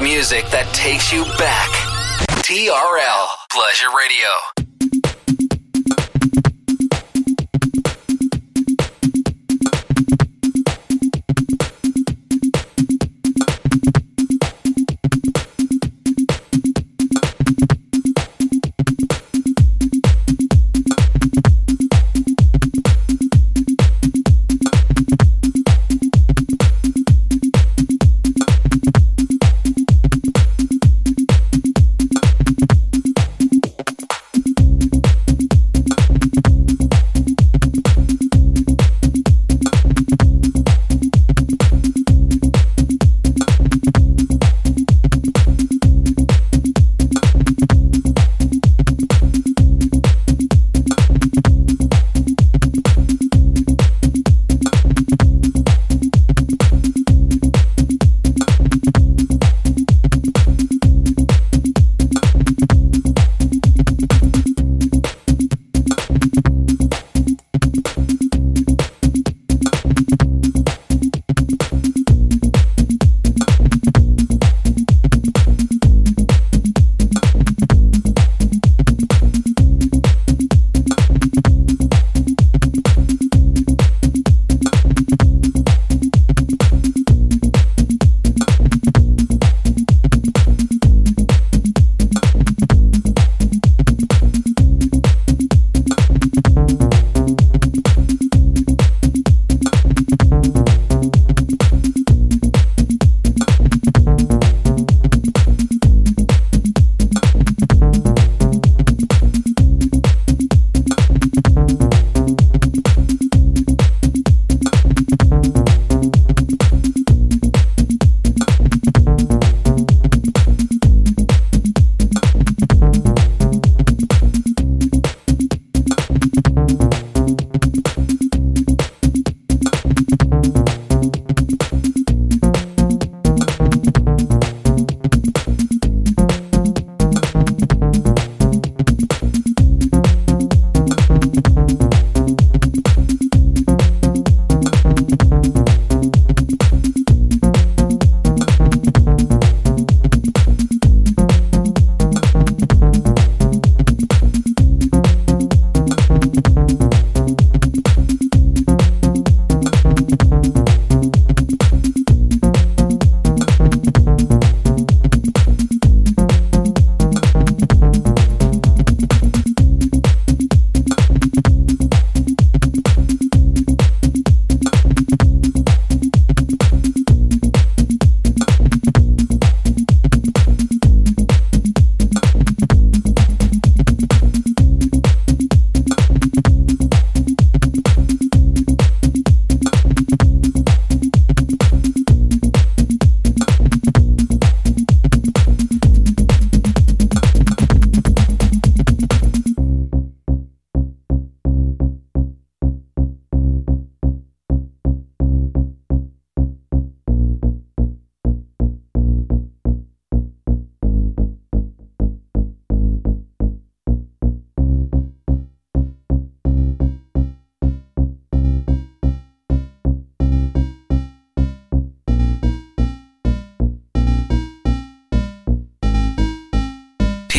music that takes you back. TRL Pleasure Radio.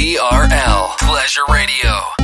PRL Pleasure Radio.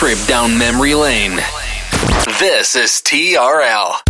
Trip down memory lane. This is TRL.